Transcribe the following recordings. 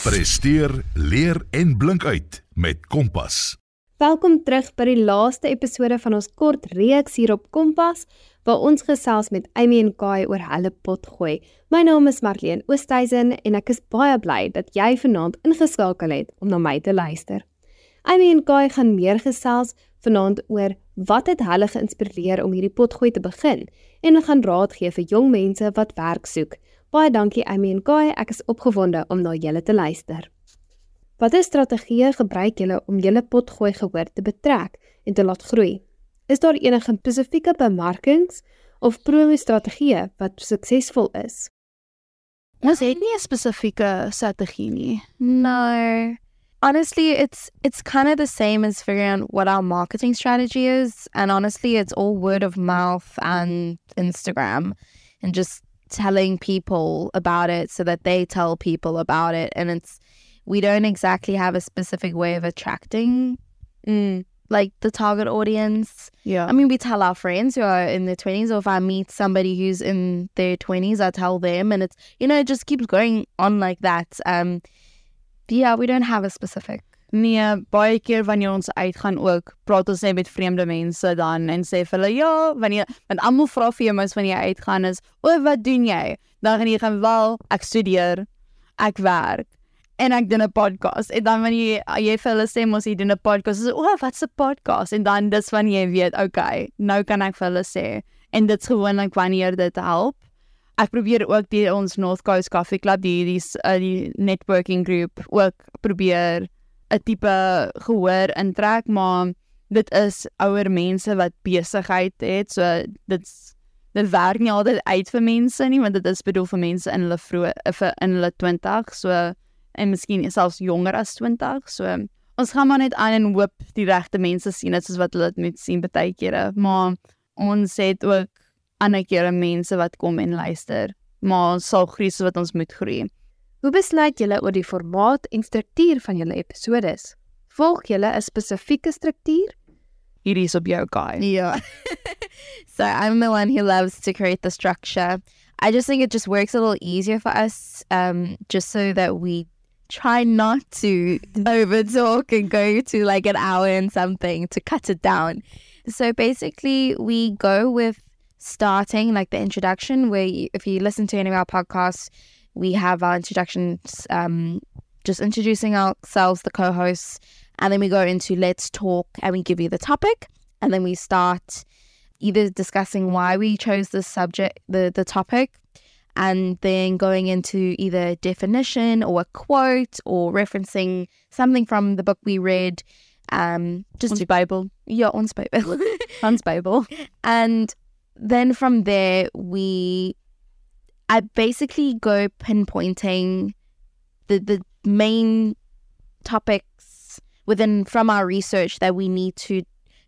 Presteer, leer en blink uit met Kompas. Welkom terug by die laaste episode van ons kort reeks hier op Kompas waar ons gesels met Amy en Kai oor hulle potgooi. My naam is Marlene Oosthuizen en ek is baie bly dat jy vanaand ingeskakel het om na my te luister. Amy en Kai gaan meer gesels vanaand oor wat het hulle geïnspireer om hierdie potgooi te begin en gaan raad gee vir jong mense wat werk soek. Baie dankie Amy en Kai, ek is opgewonde om na julle te luister. Watter strategieë gebruik julle om julle potgooi gehoor te betrek en te laat groei? Is daar enige spesifieke bemarkings of promo-strategieë wat suksesvol is? Ons het nie 'n spesifieke strategie nie. No. Honestly, it's it's kind of the same as figuring out what our marketing strategy is and honestly, it's all word of mouth and Instagram and just telling people about it so that they tell people about it and it's we don't exactly have a specific way of attracting Mm. like the target audience Yeah. i mean we tell our friends who are in their 20s or if i meet somebody who's in their 20s i tell them and it's you know it just keeps going on like that um yeah we don't have a specific Nee, baie keer wanneer ons uitgaan ook, praat ons net met vreemde mense dan en sê vir hulle ja, wanneer want almal vra vir jou mos wanneer jy uitgaan is, "O, wat doen jy?" Dan gaan jy gaan wel, ek studeer, ek werk en ek doen 'n podcast. En dan wanneer jy jy vir hulle sê mos jy doen 'n podcast, is o, wat's 'n podcast? En dan dis wanneer jy weet, okay, nou kan ek vir hulle sê. En dit's gewoonlik wanneer dit help. Ek probeer ook die ons North Coast Coffee Club, die die, uh, die networking group ook probeer 'n tipe gehoor intrek, maar dit is ouer mense wat besigheid het, so dit's dit werk nie altyd uit vir mense nie, want dit is bedoel vir mense in hulle vroeë vir in hulle 20, so en miskien selfs jonger as 20, so ons gaan maar net aan en hoop die regte mense sien dit soos wat hulle dit net sien baie kere, maar ons het ook ander kere mense wat kom en luister, maar ons sal groei soos wat ons moet groei. Hoe besluit julle oor die formaat en struktuur van julle episodes? Volg julle 'n spesifieke struktuur? Hierdie is op jou guy. yeah so i'm the one who loves to create the structure i just think it just works a little easier for us um just so that we try not to over talk and go to like an hour and something to cut it down so basically we go with starting like the introduction where you, if you listen to any of our podcasts we have our introductions um just introducing ourselves the co-hosts and then we go into let's talk and we give you the topic and then we start either discussing why we chose this subject the the topic and then going into either definition or a quote or referencing something from the book we read um just to Bybel, yeah on Bible ons Bybel. and then from there we i basically go pinpointing the the main topics within from our research that we need to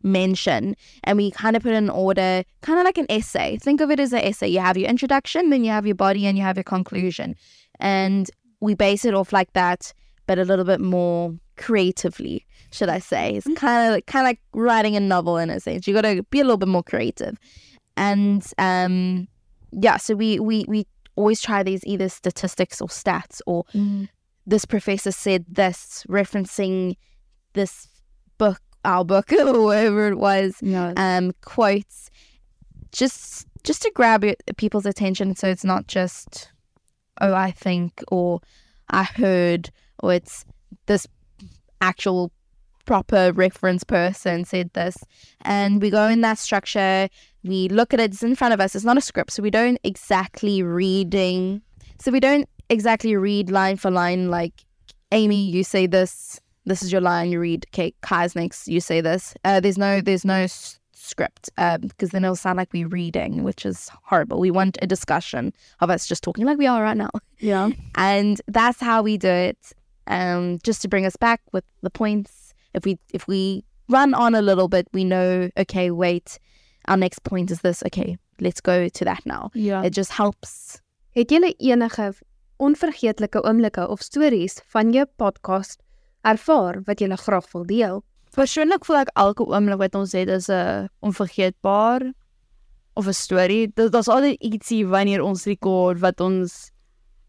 mention and we kind of put in order kind of like an essay. Think of it as an essay. You have your introduction then you have your body and you have your conclusion. And we base it off like that but a little bit more creatively should i say. It's kind of kind of like writing a novel in a sense. You got to be a little bit more creative. And um yeah so we we we always try these either statistics or stats or this professor said this referencing this book our book or whatever it was Ja, um quotes just just to grab it, people's attention so it's not just oh i think or i heard or it's this actual proper reference person said this. And we go in that structure we look at it it's in front of us it's not a script so we don't exactly reading so we don't exactly read line for line like amy you say this this is your line you read okay kai's next you say this. Uh, there's no there's no s- script because then it'll sound like we're reading which is horrible. We want a discussion of us just talking like we are right now. Yeah. and that's how we do it um just to bring us back with the points. If we if we run on a little bit we know okay wait our next point is this okay let's go to that now Ja. it just helps Het julle enige onvergeetlike oomblikke of stories van jou podcast ervaar wat julle graag wil deel? Persoonlik voel ek elke oomblik wat ons het is 'n onvergeetbaar of 'n storie. Dit daar's altyd ietsie wanneer ons rekord wat ons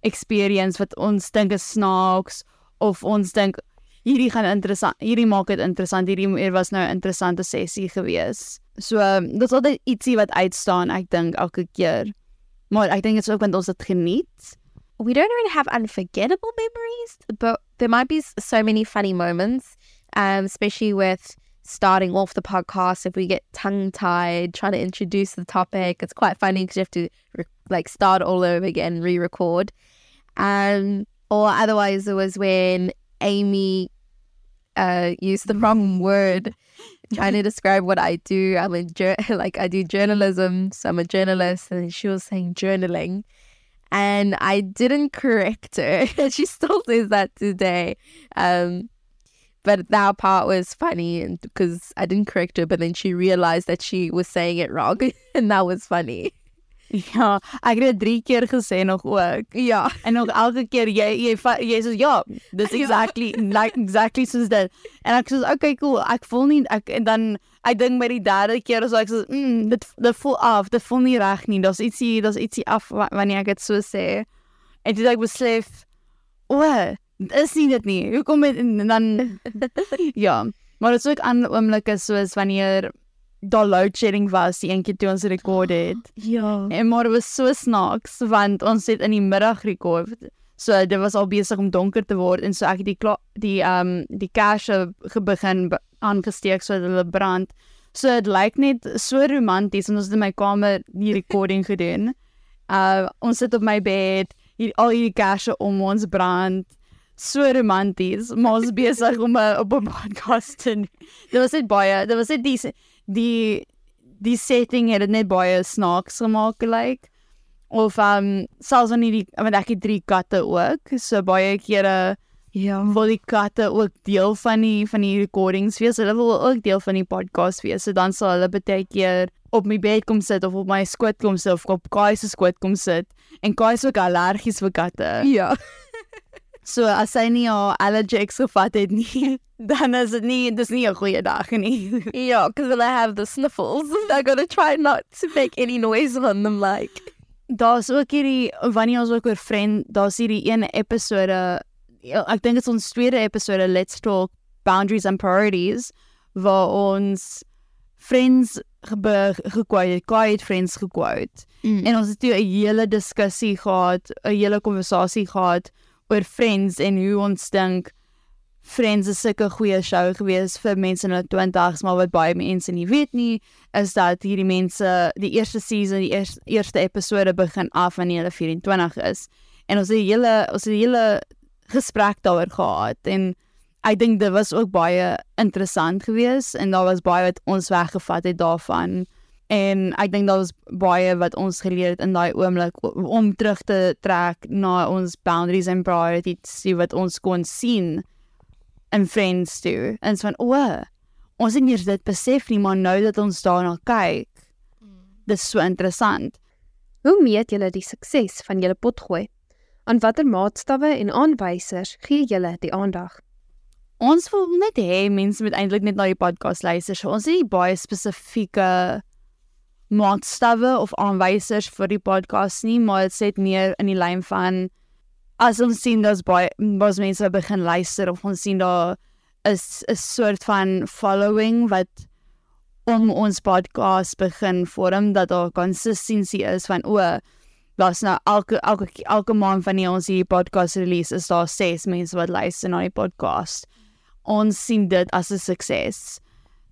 experience wat ons dink is snaaks of ons dink hierdie gaan interessant hierdie maak dit interessant hierdie hier was nou 'n interessante sessie gewees. So um, dit is altyd ietsie wat uitstaan ek dink elke keer. Maar ek dink dit is ook want ons dit geniet. we don't really have unforgettable memories, but there might be so many funny moments, um, especially with starting off the podcast. If we get tongue tied trying to introduce the topic, it's quite funny because you have to like start all over again, re record. Um, or otherwise, it was when Amy uh, used the wrong word trying to describe what I do. I'm a like I do journalism, so I'm a journalist, and she was saying journaling and I didn't correct her. she still says that today. Um, but that part was funny and because I didn't correct her, but then she realized that she was saying it wrong, and that was funny. Ja, ek het dit 3 keer gesê nog ook. Ja, En nog elke keer jy jy jy sê ja, dis Ja. exactly like exactly soos dit. En ek sê okay cool, ek voel nie ek en dan ek dink by die derde keer so ek sê mm, dit dit voel af, dit voel nie reg nie. Daar's ietsie, daar's ietsie af wa- wanneer ek dit so sê. En het ek besef, o, is nie dit nie. Hoekom het en dan ja, maar dit is ook ander oomblikke soos wanneer daar load shedding was, die een keer toe ons rekord het. ja. En maar dit was so snaaks want ons het in die middag rekord. So dit was al besig om donker te word en so ek het die die ehm um, die kersse gebegin be- aangesteek sodat hulle brand. So dit lyk net so romanties en ons het in my kamer die recording gedoen. Uh ons sit op my bed, hier al hierdie kersse om ons brand. So romanties, maar ons besig om 'n op 'n podcast te doen. Dit was net baie, dit was net die die die setting het dit net baie snaaks gemaak gelyk. Like. Of um selfs wanneer die want ek het drie katte ook, so baie kere Ja. wil die katte ook deel van die van die recordings wees. Hulle wil ook deel van die podcast wees. So dan sal hulle baie keer op my bed kom sit of op my skoot kom sit of op Kai se skoot kom sit. En Kai is ook allergies vir katte. Ja. So as hy nie haar allergies gevat het nie, dan is dit nie dis nie 'n goeie dag nie. Yeah, because then I have the sniffles. I gotta try not to make any noise on them, like. Daar's ook hierdie wanneer ons ook oor vriend, daar's hierdie een episode ja, ek dink dit is ons tweede episode Let's Talk Boundaries and Priorities waar ons friends ge- gekwote het, Kai het friends gekwote. Mm. En ons het toe 'n hele diskussie gehad, 'n hele konversasie gehad oor Friends en hoe ons dink Friends is sulke goeie show gewees vir mense in hulle 20's, maar wat baie mense nie weet nie, is dat hierdie mense die eerste season, die eerste, eerste episode begin af wanneer hulle 24 is. En ons het 'n hele ons het 'n hele gesprek daaroor gehad en ek dink dit was ook baie interessant geweest en daar was baie wat ons weggevat het daarvan. En ek dink daar was baie wat ons geleer het in daai oomblik om terug te trek na ons boundaries and priorities die wat ons kon sien in friends toe. En so van o, ons het nie eers dit besef nie, maar nou dat ons daarna kyk, dis so interessant. Hoe meet julle die sukses van julle potgooi? Aan watter maatstawwe en aanwysers gee julle die aandag? Ons wil net hê mense moet eintlik net na die podcast luister. So ons het nie baie spesifieke maatstawwe of aanwysers vir die podcast nie, maar dit sê meer in die lyn van as ons sien daar's baie baie mense begin luister of ons sien daar is 'n soort van following wat om ons podcast begin vorm dat daar consistency is van o daar's nou elke elke elke maand wanneer ons hierdie podcast release is daar ses mense wat luister na die podcast. Ons sien dit as 'n sukses.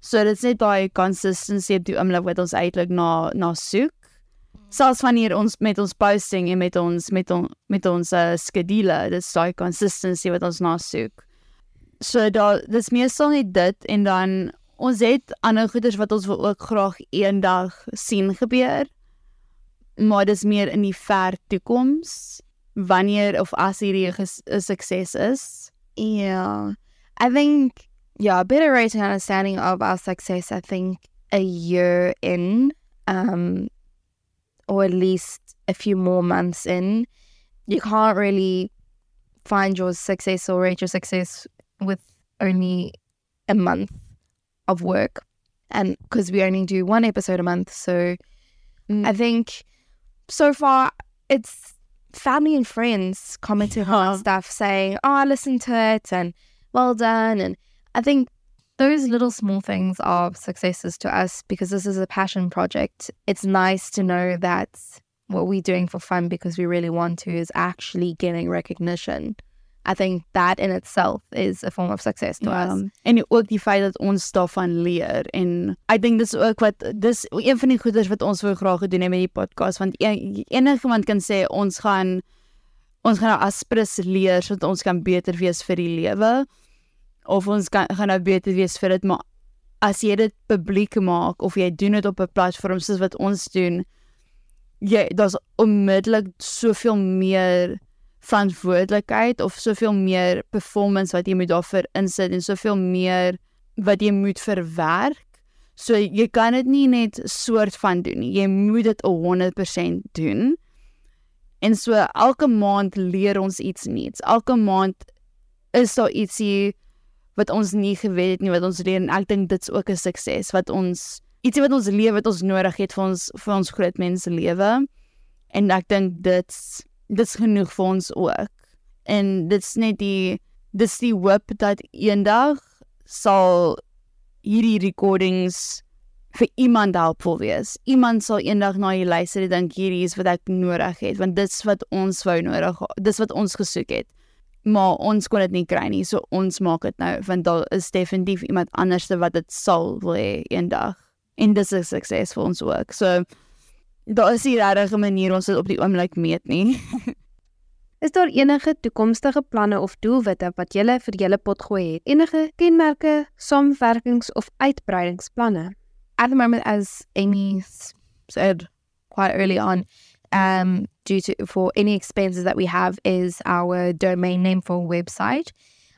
So dit's net daai consistency op die oomblik wat ons eintlik na na soek. Selfs wanneer ons met ons posting en met ons met on, met ons uh, skedule, dit's daai consistency wat ons na soek. So daar dis meestal net dit en dan ons het ander goeders wat ons wil ook graag eendag sien gebeur. Maar dis meer in die ver toekoms wanneer of as hierdie 'n sukses is. Yeah. I think, yeah, a better rating understanding of our success, I think a year in, um, or at least a few more months in, you can't really find your success or rate your success with only a month of work. And because we only do one episode a month. So Mm. I think so far it's family and friends commenting on stuff saying, "Oh, I listened to it and well done." And I think those little small things are successes to us because this is a passion project. It's nice to know that what we're doing for fun because we really want to is actually getting recognition. I think that in itself is a form of success to Ja, us. en ook die feit dat ons daarvan leer en ek dink dis ook wat dis een van die goeders wat ons wou graag gedoen het met die podcast want en, enige iemand kan sê ons gaan ons gaan nou aspres leer sodat ons kan beter wees vir die lewe of ons kan gaan nou beter wees vir dit maar as jy dit publiek maak of jy doen dit op 'n platform soos wat ons doen jy daar's onmiddellik soveel meer verantwoordelikheid of soveel meer performance wat jy moet daarvoor insit en soveel meer wat jy moet verwerk. So jy kan dit nie net soort van doen nie. Jy moet dit 100% doen. En so elke maand leer ons iets nuuts. Elke maand is daar ietsie wat ons nie geweet het nie wat ons leer en ek dink dit's ook 'n sukses wat ons ietsie wat ons lewe wat ons nodig het vir ons vir ons groot mense lewe. En ek dink dit's dit's genoeg vir ons ook. En dit's net die dis die hoop dat eendag sal hierdie recordings vir iemand helpvol wees. Iemand sal eendag na hier luister en dink hierdie is wat ek nodig het want dit's wat ons wou nodig. Dis wat ons gesoek het. Maar ons kon dit nie kry nie. So ons maak dit nou want daar is definitief iemand anderste wat dit sal wil hê eendag. En dis 'n sukses vir ons ook. So daar is nie regtig 'n manier ons dit op die oomblik meet nie. Is daar enige toekomstige planne of doelwitte wat julle vir julle potgooi het? Enige kenmerke, samewerkings of uitbreidingsplanne? at the moment, as Amy said quite early on, um, due to for any expenses that we have is our domain name for a website.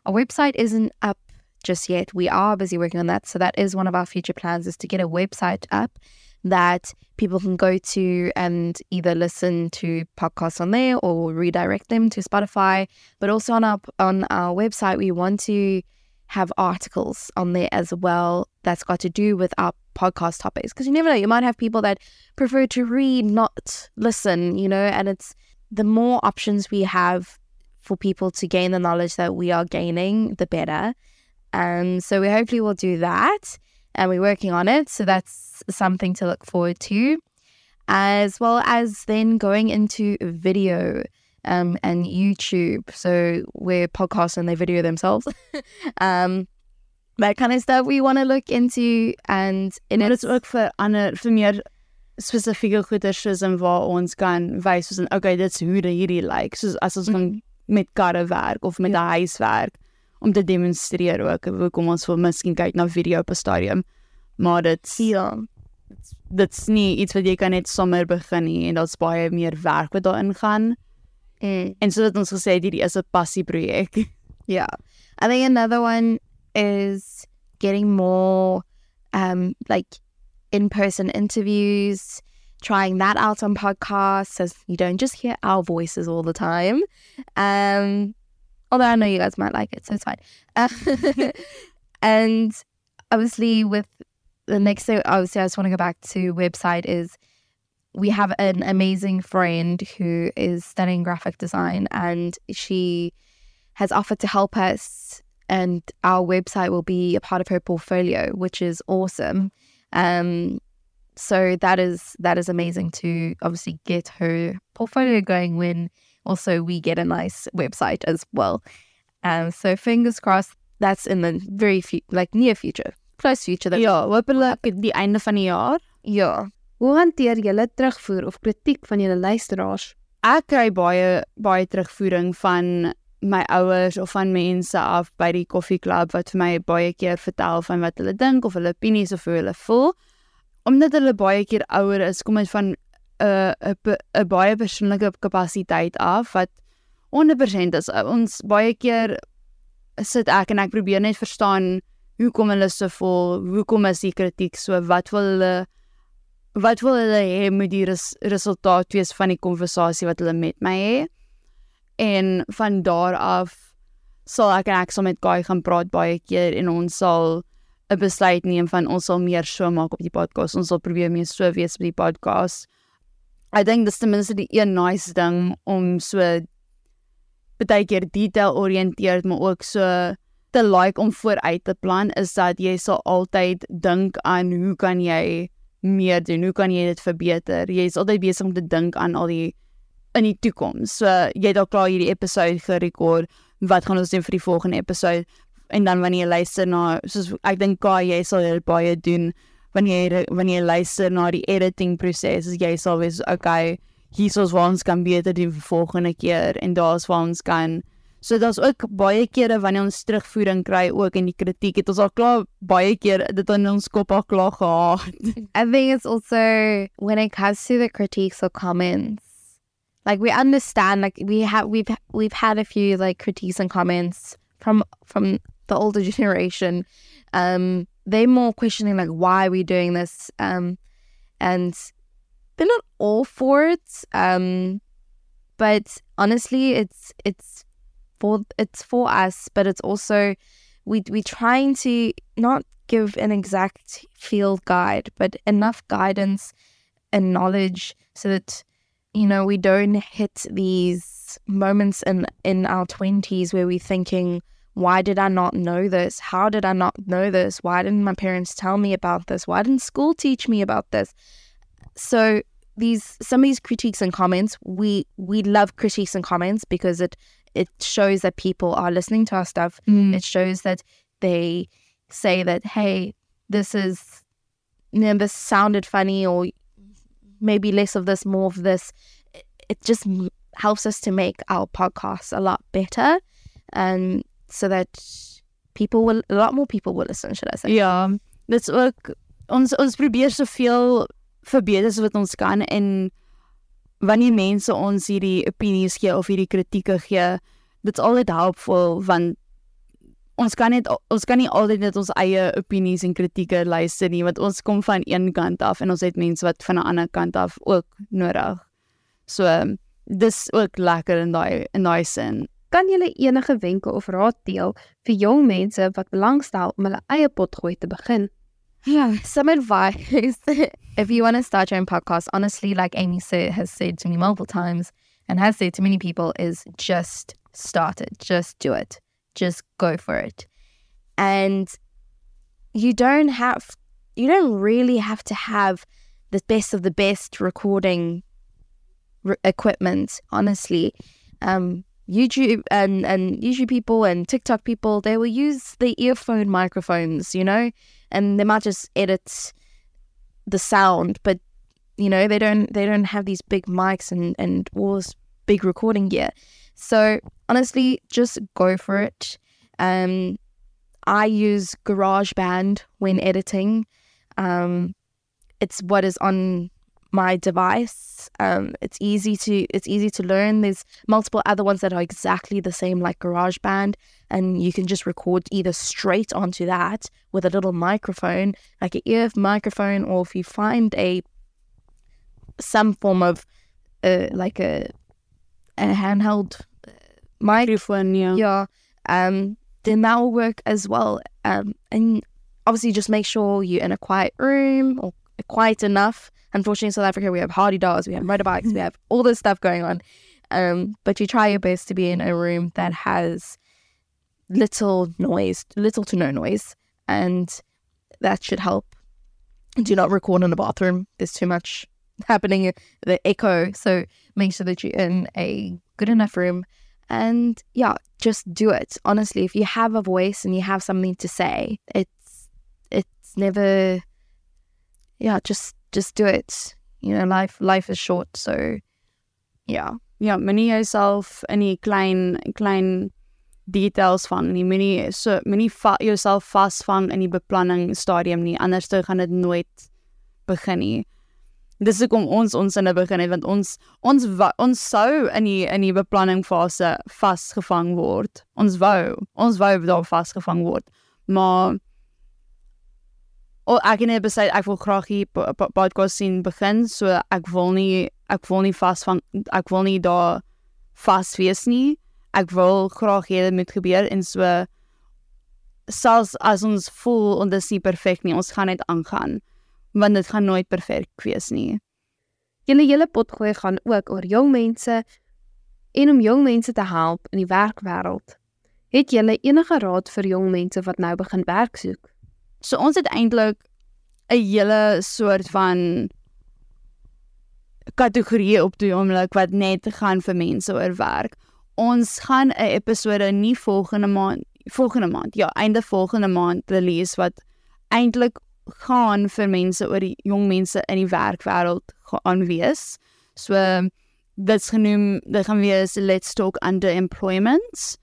Our website isn't up just yet. We are busy working on that. So that is one of our future plans is to get a website up that people can go to and either listen to podcasts on there or redirect them to Spotify. But also on our on our website, we want to have articles on there as well that's got to do with our podcast topics because you never know you might have people that prefer to read not listen you know and it's the more options we have for people to gain the knowledge that we are gaining the better and so we hopefully will do that and we're working on it so that's something to look forward to as well as then going into video um, and YouTube. So we're podcasts and they video themselves. um, that kind of stuff we want to look into and En dit is ook vir ander vir meer spesifieke goeders soos in waar ons kan wys soos in okay, dit's hoe dit hierdie lyk. Like. Soos as ons gaan met karre werk of met 'n huis werk om te demonstreer ook hoekom ons wil miskien kyk na video op 'n stadium. Maar dit ja. dit's nie iets wat jy kan net sommer begin nie en daar's baie meer werk wat daarin gaan. Mm, En soos wat ons gesê het, hierdie is 'n passieprojek. yeah. I think another one is getting more um, like in person interviews, trying that out on podcasts so you don't just hear our voices all the time. Um, although I know you guys might like it, so it's fine. Uh, and obviously, with the next thing, obviously, I just want to go back to website is we have an amazing friend who is studying graphic design and she has offered to help us and our website will be a part of her portfolio which is awesome um so that is that is amazing to obviously get her portfolio going when also we get a nice website as well um so fingers crossed that's in the very few like near future close future that ja, hopelik die einde van die jaar. yeah Hoe hanteer julle terugvoer of kritiek van julle luisteraars? ek kry baie baie terugvoering van my ouers of van mense af by die koffieklub wat vir my baie keer vertel van wat hulle dink of hulle opinies of hoe hulle voel. Omdat hulle baie keer ouer is, kom dit van 'n 'n pe- 'n baie persoonlike kapasiteit af wat 100% is. Ons baie keer sit ek en ek probeer net verstaan hoekom hulle so voel, hoekom is die kritiek so, wat wil hulle wat wil hulle hê moet die res, resultaat wees van die konversasie wat hulle met my het. En van daar af sal ek en ek sal met Guy gaan praat baie keer en ons sal 'n besluit neem van ons sal meer so maak op die podcast. Ons sal probeer meer so wees op die podcast. ek dink dis ten minste die een nice ding om so baie keer detail oriënteerd maar ook so te like om vooruit te plan is dat jy sal altyd dink aan hoe kan jy meer doen? Hoe kan jy dit verbeter? Jy is altyd besig om te dink aan al die in die toekoms. So jy het al klaar hierdie episode gerekord. Wat gaan ons doen vir die volgende episode? En dan wanneer jy luister na soos ek dink Kai jy sal dit baie doen wanneer jy wanneer jy luister na die editing proses, jy sal wees okay, hier's ons waar ons kan beter doen vir volgende keer en daar's waar ons kan So daar's ook baie kere wanneer ons terugvoering kry ook in die kritiek het ons al klaar baie keer dit in ons kop al klaar gehad. I think it's also when it comes to the critiques or comments, like we understand, like we have we've we've had a few like critiques and comments from from the older generation. Um, they're more questioning like why are we doing this? Um, and they're not all for it. Um, but honestly, it's it's for it's for us, but it's also we we're trying to not give an exact field guide, but enough guidance and knowledge so that you know we don't hit these moments in in our 20s where we're thinking why did I not know this? How did I not know this? Why didn't my parents tell me about this? Why didn't school teach me about this? So these some of these critiques and comments, we we love critiques and comments because it it shows that people are listening to our stuff. Mm. It shows that they say that, hey, this is, you know, this sounded funny, or maybe less of this, more of this. It, just helps us to make our podcast a lot better, and so that people will, a lot more people will listen. Should I say? Ja, dit's ook ons ons probeer soveel verbeter as wat ons kan en wanneer mense ons hierdie opinies gee of hierdie kritieke gee, dit's altyd helpful want ons kan net ons kan nie altyd net ons eie opinies en kritieke luister nie want ons kom van een kant af en ons het mense wat van 'n ander kant af ook nodig. So dis ook lekker in daai in daai sin. Kan julle enige wenke of raad deel vir jong mense wat belangstel om hulle eie potgooi te begin? Yeah, some advice. if you want to start your own podcast, honestly, like Amy said, has said to me multiple times and has said to many people, is just start it, just do it, just go for it. And you don't have, you don't really have to have the best of the best recording re- equipment, honestly. Um, YouTube and, and YouTube people and TikTok people, they will use the earphone microphones, you know, and they might just edit the sound, but you know, they don't they don't have these big mics and, and all this big recording gear. So honestly, just go for it. Um I use GarageBand when editing. Um it's what is on my device. Um, it's easy to it's easy to learn. There's multiple other ones that are exactly the same, like GarageBand, and you can just record either straight onto that with a little microphone, like an ear microphone, or if you find a some form of uh, like a a handheld uh, mic, Microfoon, ja. yeah, um, then that will work as well. Um, and obviously, just make sure you're in a quiet room or quiet enough. Unfortunately, in South Africa, we have hardy dogs, we have motorbikes, we have all this stuff going on. Um, but you try your best to be in a room that has little noise, little to no noise, and that should help. Do not record in a bathroom. There's too much happening, the echo. So make sure that you're in a good enough room. And yeah, just do it. Honestly, if you have a voice and you have something to say, it's it's never yeah, just just do it. You know, life life is short, so yeah. Moenie jouself in die klein klein details vang nie. Moenie so moenie va jouself vasvang in die beplanning stadium nie. Anders dan gaan dit nooit begin nie. Dis hoekom ons ons in 'n begin het want ons ons ons sou in die in die beplanning fase vasgevang word. Ons wou, ons wou daar vasgevang word. Maar O ek het net besluit ek wil graag hier po- po- podcast sien begin, so ek wil nie ek wil nie vasvang ek wil nie daar vas wees nie. Ek wil graag hê dit moet gebeur en so selfs as ons voel en dit is nie perfek nie, ons gaan net aangaan want dit gaan nooit perfek wees nie. Julle hele potgooi gaan ook oor jong mense en om jong mense te help in die werkwêreld. Het julle enige raad vir jong mense wat nou begin werk soek? So ons het eintlik 'n hele soort van kategorie op die oomblik wat net gaan vir mense oor werk. Ons gaan 'n episode nie volgende maand volgende maand, ja, einde volgende maand release wat eintlik gaan vir mense oor die jong mense in die werkwêreld gaan wees. So dit's genoem dit gaan wees let's talk underemployment.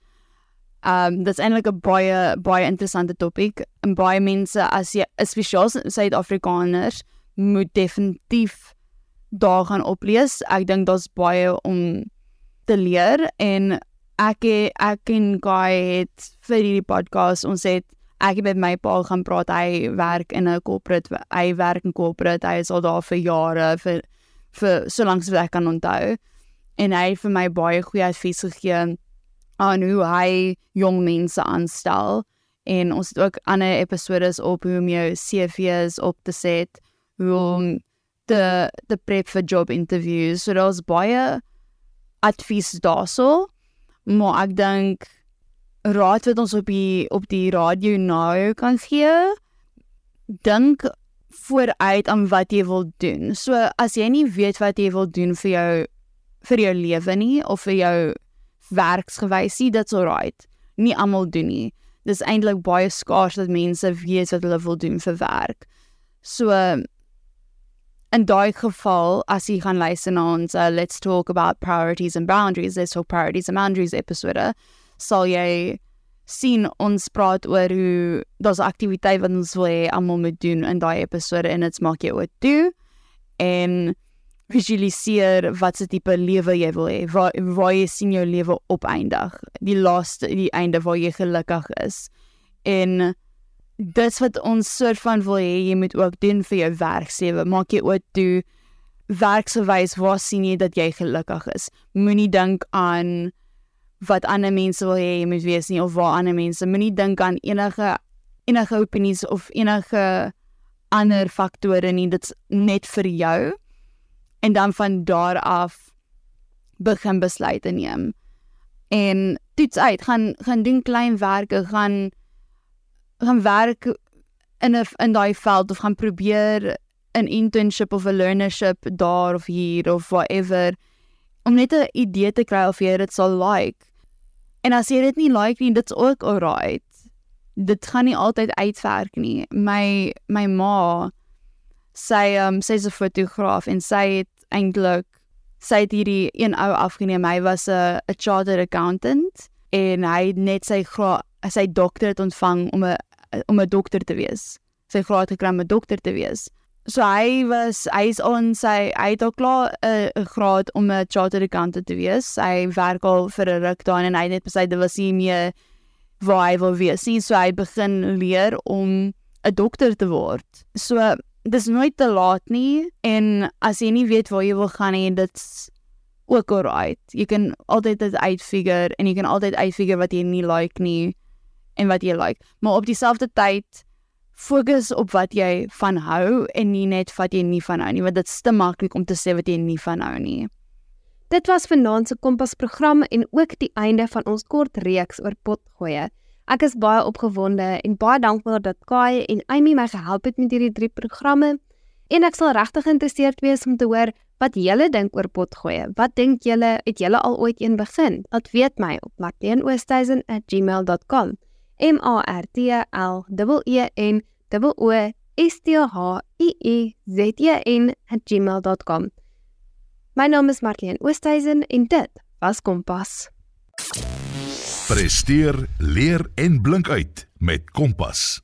Um dit's eintlik 'n baie baie interessante topik en baie mense as jy spesiaal Suid-Afrikaners moet definitief daar gaan oplees. Ek dink daar's baie om te leer en ek ek en Guy het vir hierdie podcast ons het ek het met my pa gaan praat. Hy werk in 'n corporate, hy werk in corporate. Hy is al daar vir jare vir vir solank as ek kan onthou. En hy het vir my baie goeie advies gegee aan hoe hy jong mense aanstel en ons het ook ander episodes op hoe om jou CV's op te set, hoe om te te prep vir job interviews. So daar's baie advies daarso. Maar ek dink raad wat ons op die op die radio nou kan gee, dink vooruit aan wat jy wil doen. So as jy nie weet wat jy wil doen vir jou vir jou lewe nie of vir jou werksgewysie, dit's alright. Nie almal doen nie. Dis eintlik baie skaars dat mense weet wat hulle wil doen vir werk. So in daai geval as jy gaan luister na ons uh, let's talk about priorities and boundaries, let's talk priorities and boundaries episode, sal jy sien ons praat oor hoe daar's aktiwiteite wat ons wil hê almal moet doen in daai episode en dit maak jy ook toe. En visualiseer wat se tipe lewe jy wil hê waar waar jy sien jou lewe opeindig die laaste die einde waar jy gelukkig is. En dis wat ons soort van wil hê jy moet ook doen vir jou werksewe maak jy ook toe werkswys waar sien jy dat jy gelukkig is? Moenie dink aan wat ander mense wil hê jy moet wees nie of waar ander mense moenie dink aan enige enige opinies of enige ander faktore nie dit's net vir jou. En dan van daar af begin besluite neem. En toets uit gaan gaan doen klein werke gaan gaan werk in 'n in daai veld of gaan probeer 'n internship of 'n learnership daar of hier of whatever om net 'n idee te kry of jy dit sal like En as jy dit nie like nie, dit's ook alright. Dit gaan nie altyd uitwerk nie. My my ma sy um sy's 'n fotograaf en sy het eintlik sy het hierdie een ou afgeneem. Hy was 'n 'n chartered accountant en hy het net sy graad sy dokter het ontvang om 'n om 'n dokter te wees. Sy graad gekry om 'n dokter te wees. So hy was hy's on sy hy het al klaar 'n uh, graad om 'n chartered accountant te wees. Hy werk al vir 'n ruk daar en hy het besluit dit was nie meer waar hy wil wees nie. So hy begin leer om 'n dokter te word. So dis nooit te laat nie en as jy nie weet waar jy wil gaan nie, dit's ook alright. Jy kan altyd dit uitfigure en jy kan altyd uitfigure wat jy nie like nie en wat jy like. Maar op dieselfde tyd fokus op wat jy van hou en nie net wat jy nie van hou nie want dit is te maklik om te sê wat jy nie van hou nie. Dit was vanaand se Kompas program en ook die einde van ons kort reeks oor potgoeie. Ek is baie opgewonde en baie dankbaar dat Kai en Amy my gehelp het met hierdie drie programme en ek sal regtig geïnteresseerd wees om te hoor wat julle dink oor potgoeie. Wat dink julle het julle al ooit een begin? Laat weet my op marleenoosthuizen@gmail.com. M A R T L E N O O S T H I E Z E N @gmail.com. My naam is Marlene Oosthuizen en dit was Kompas. Presteer, leer en blink uit met Kompas.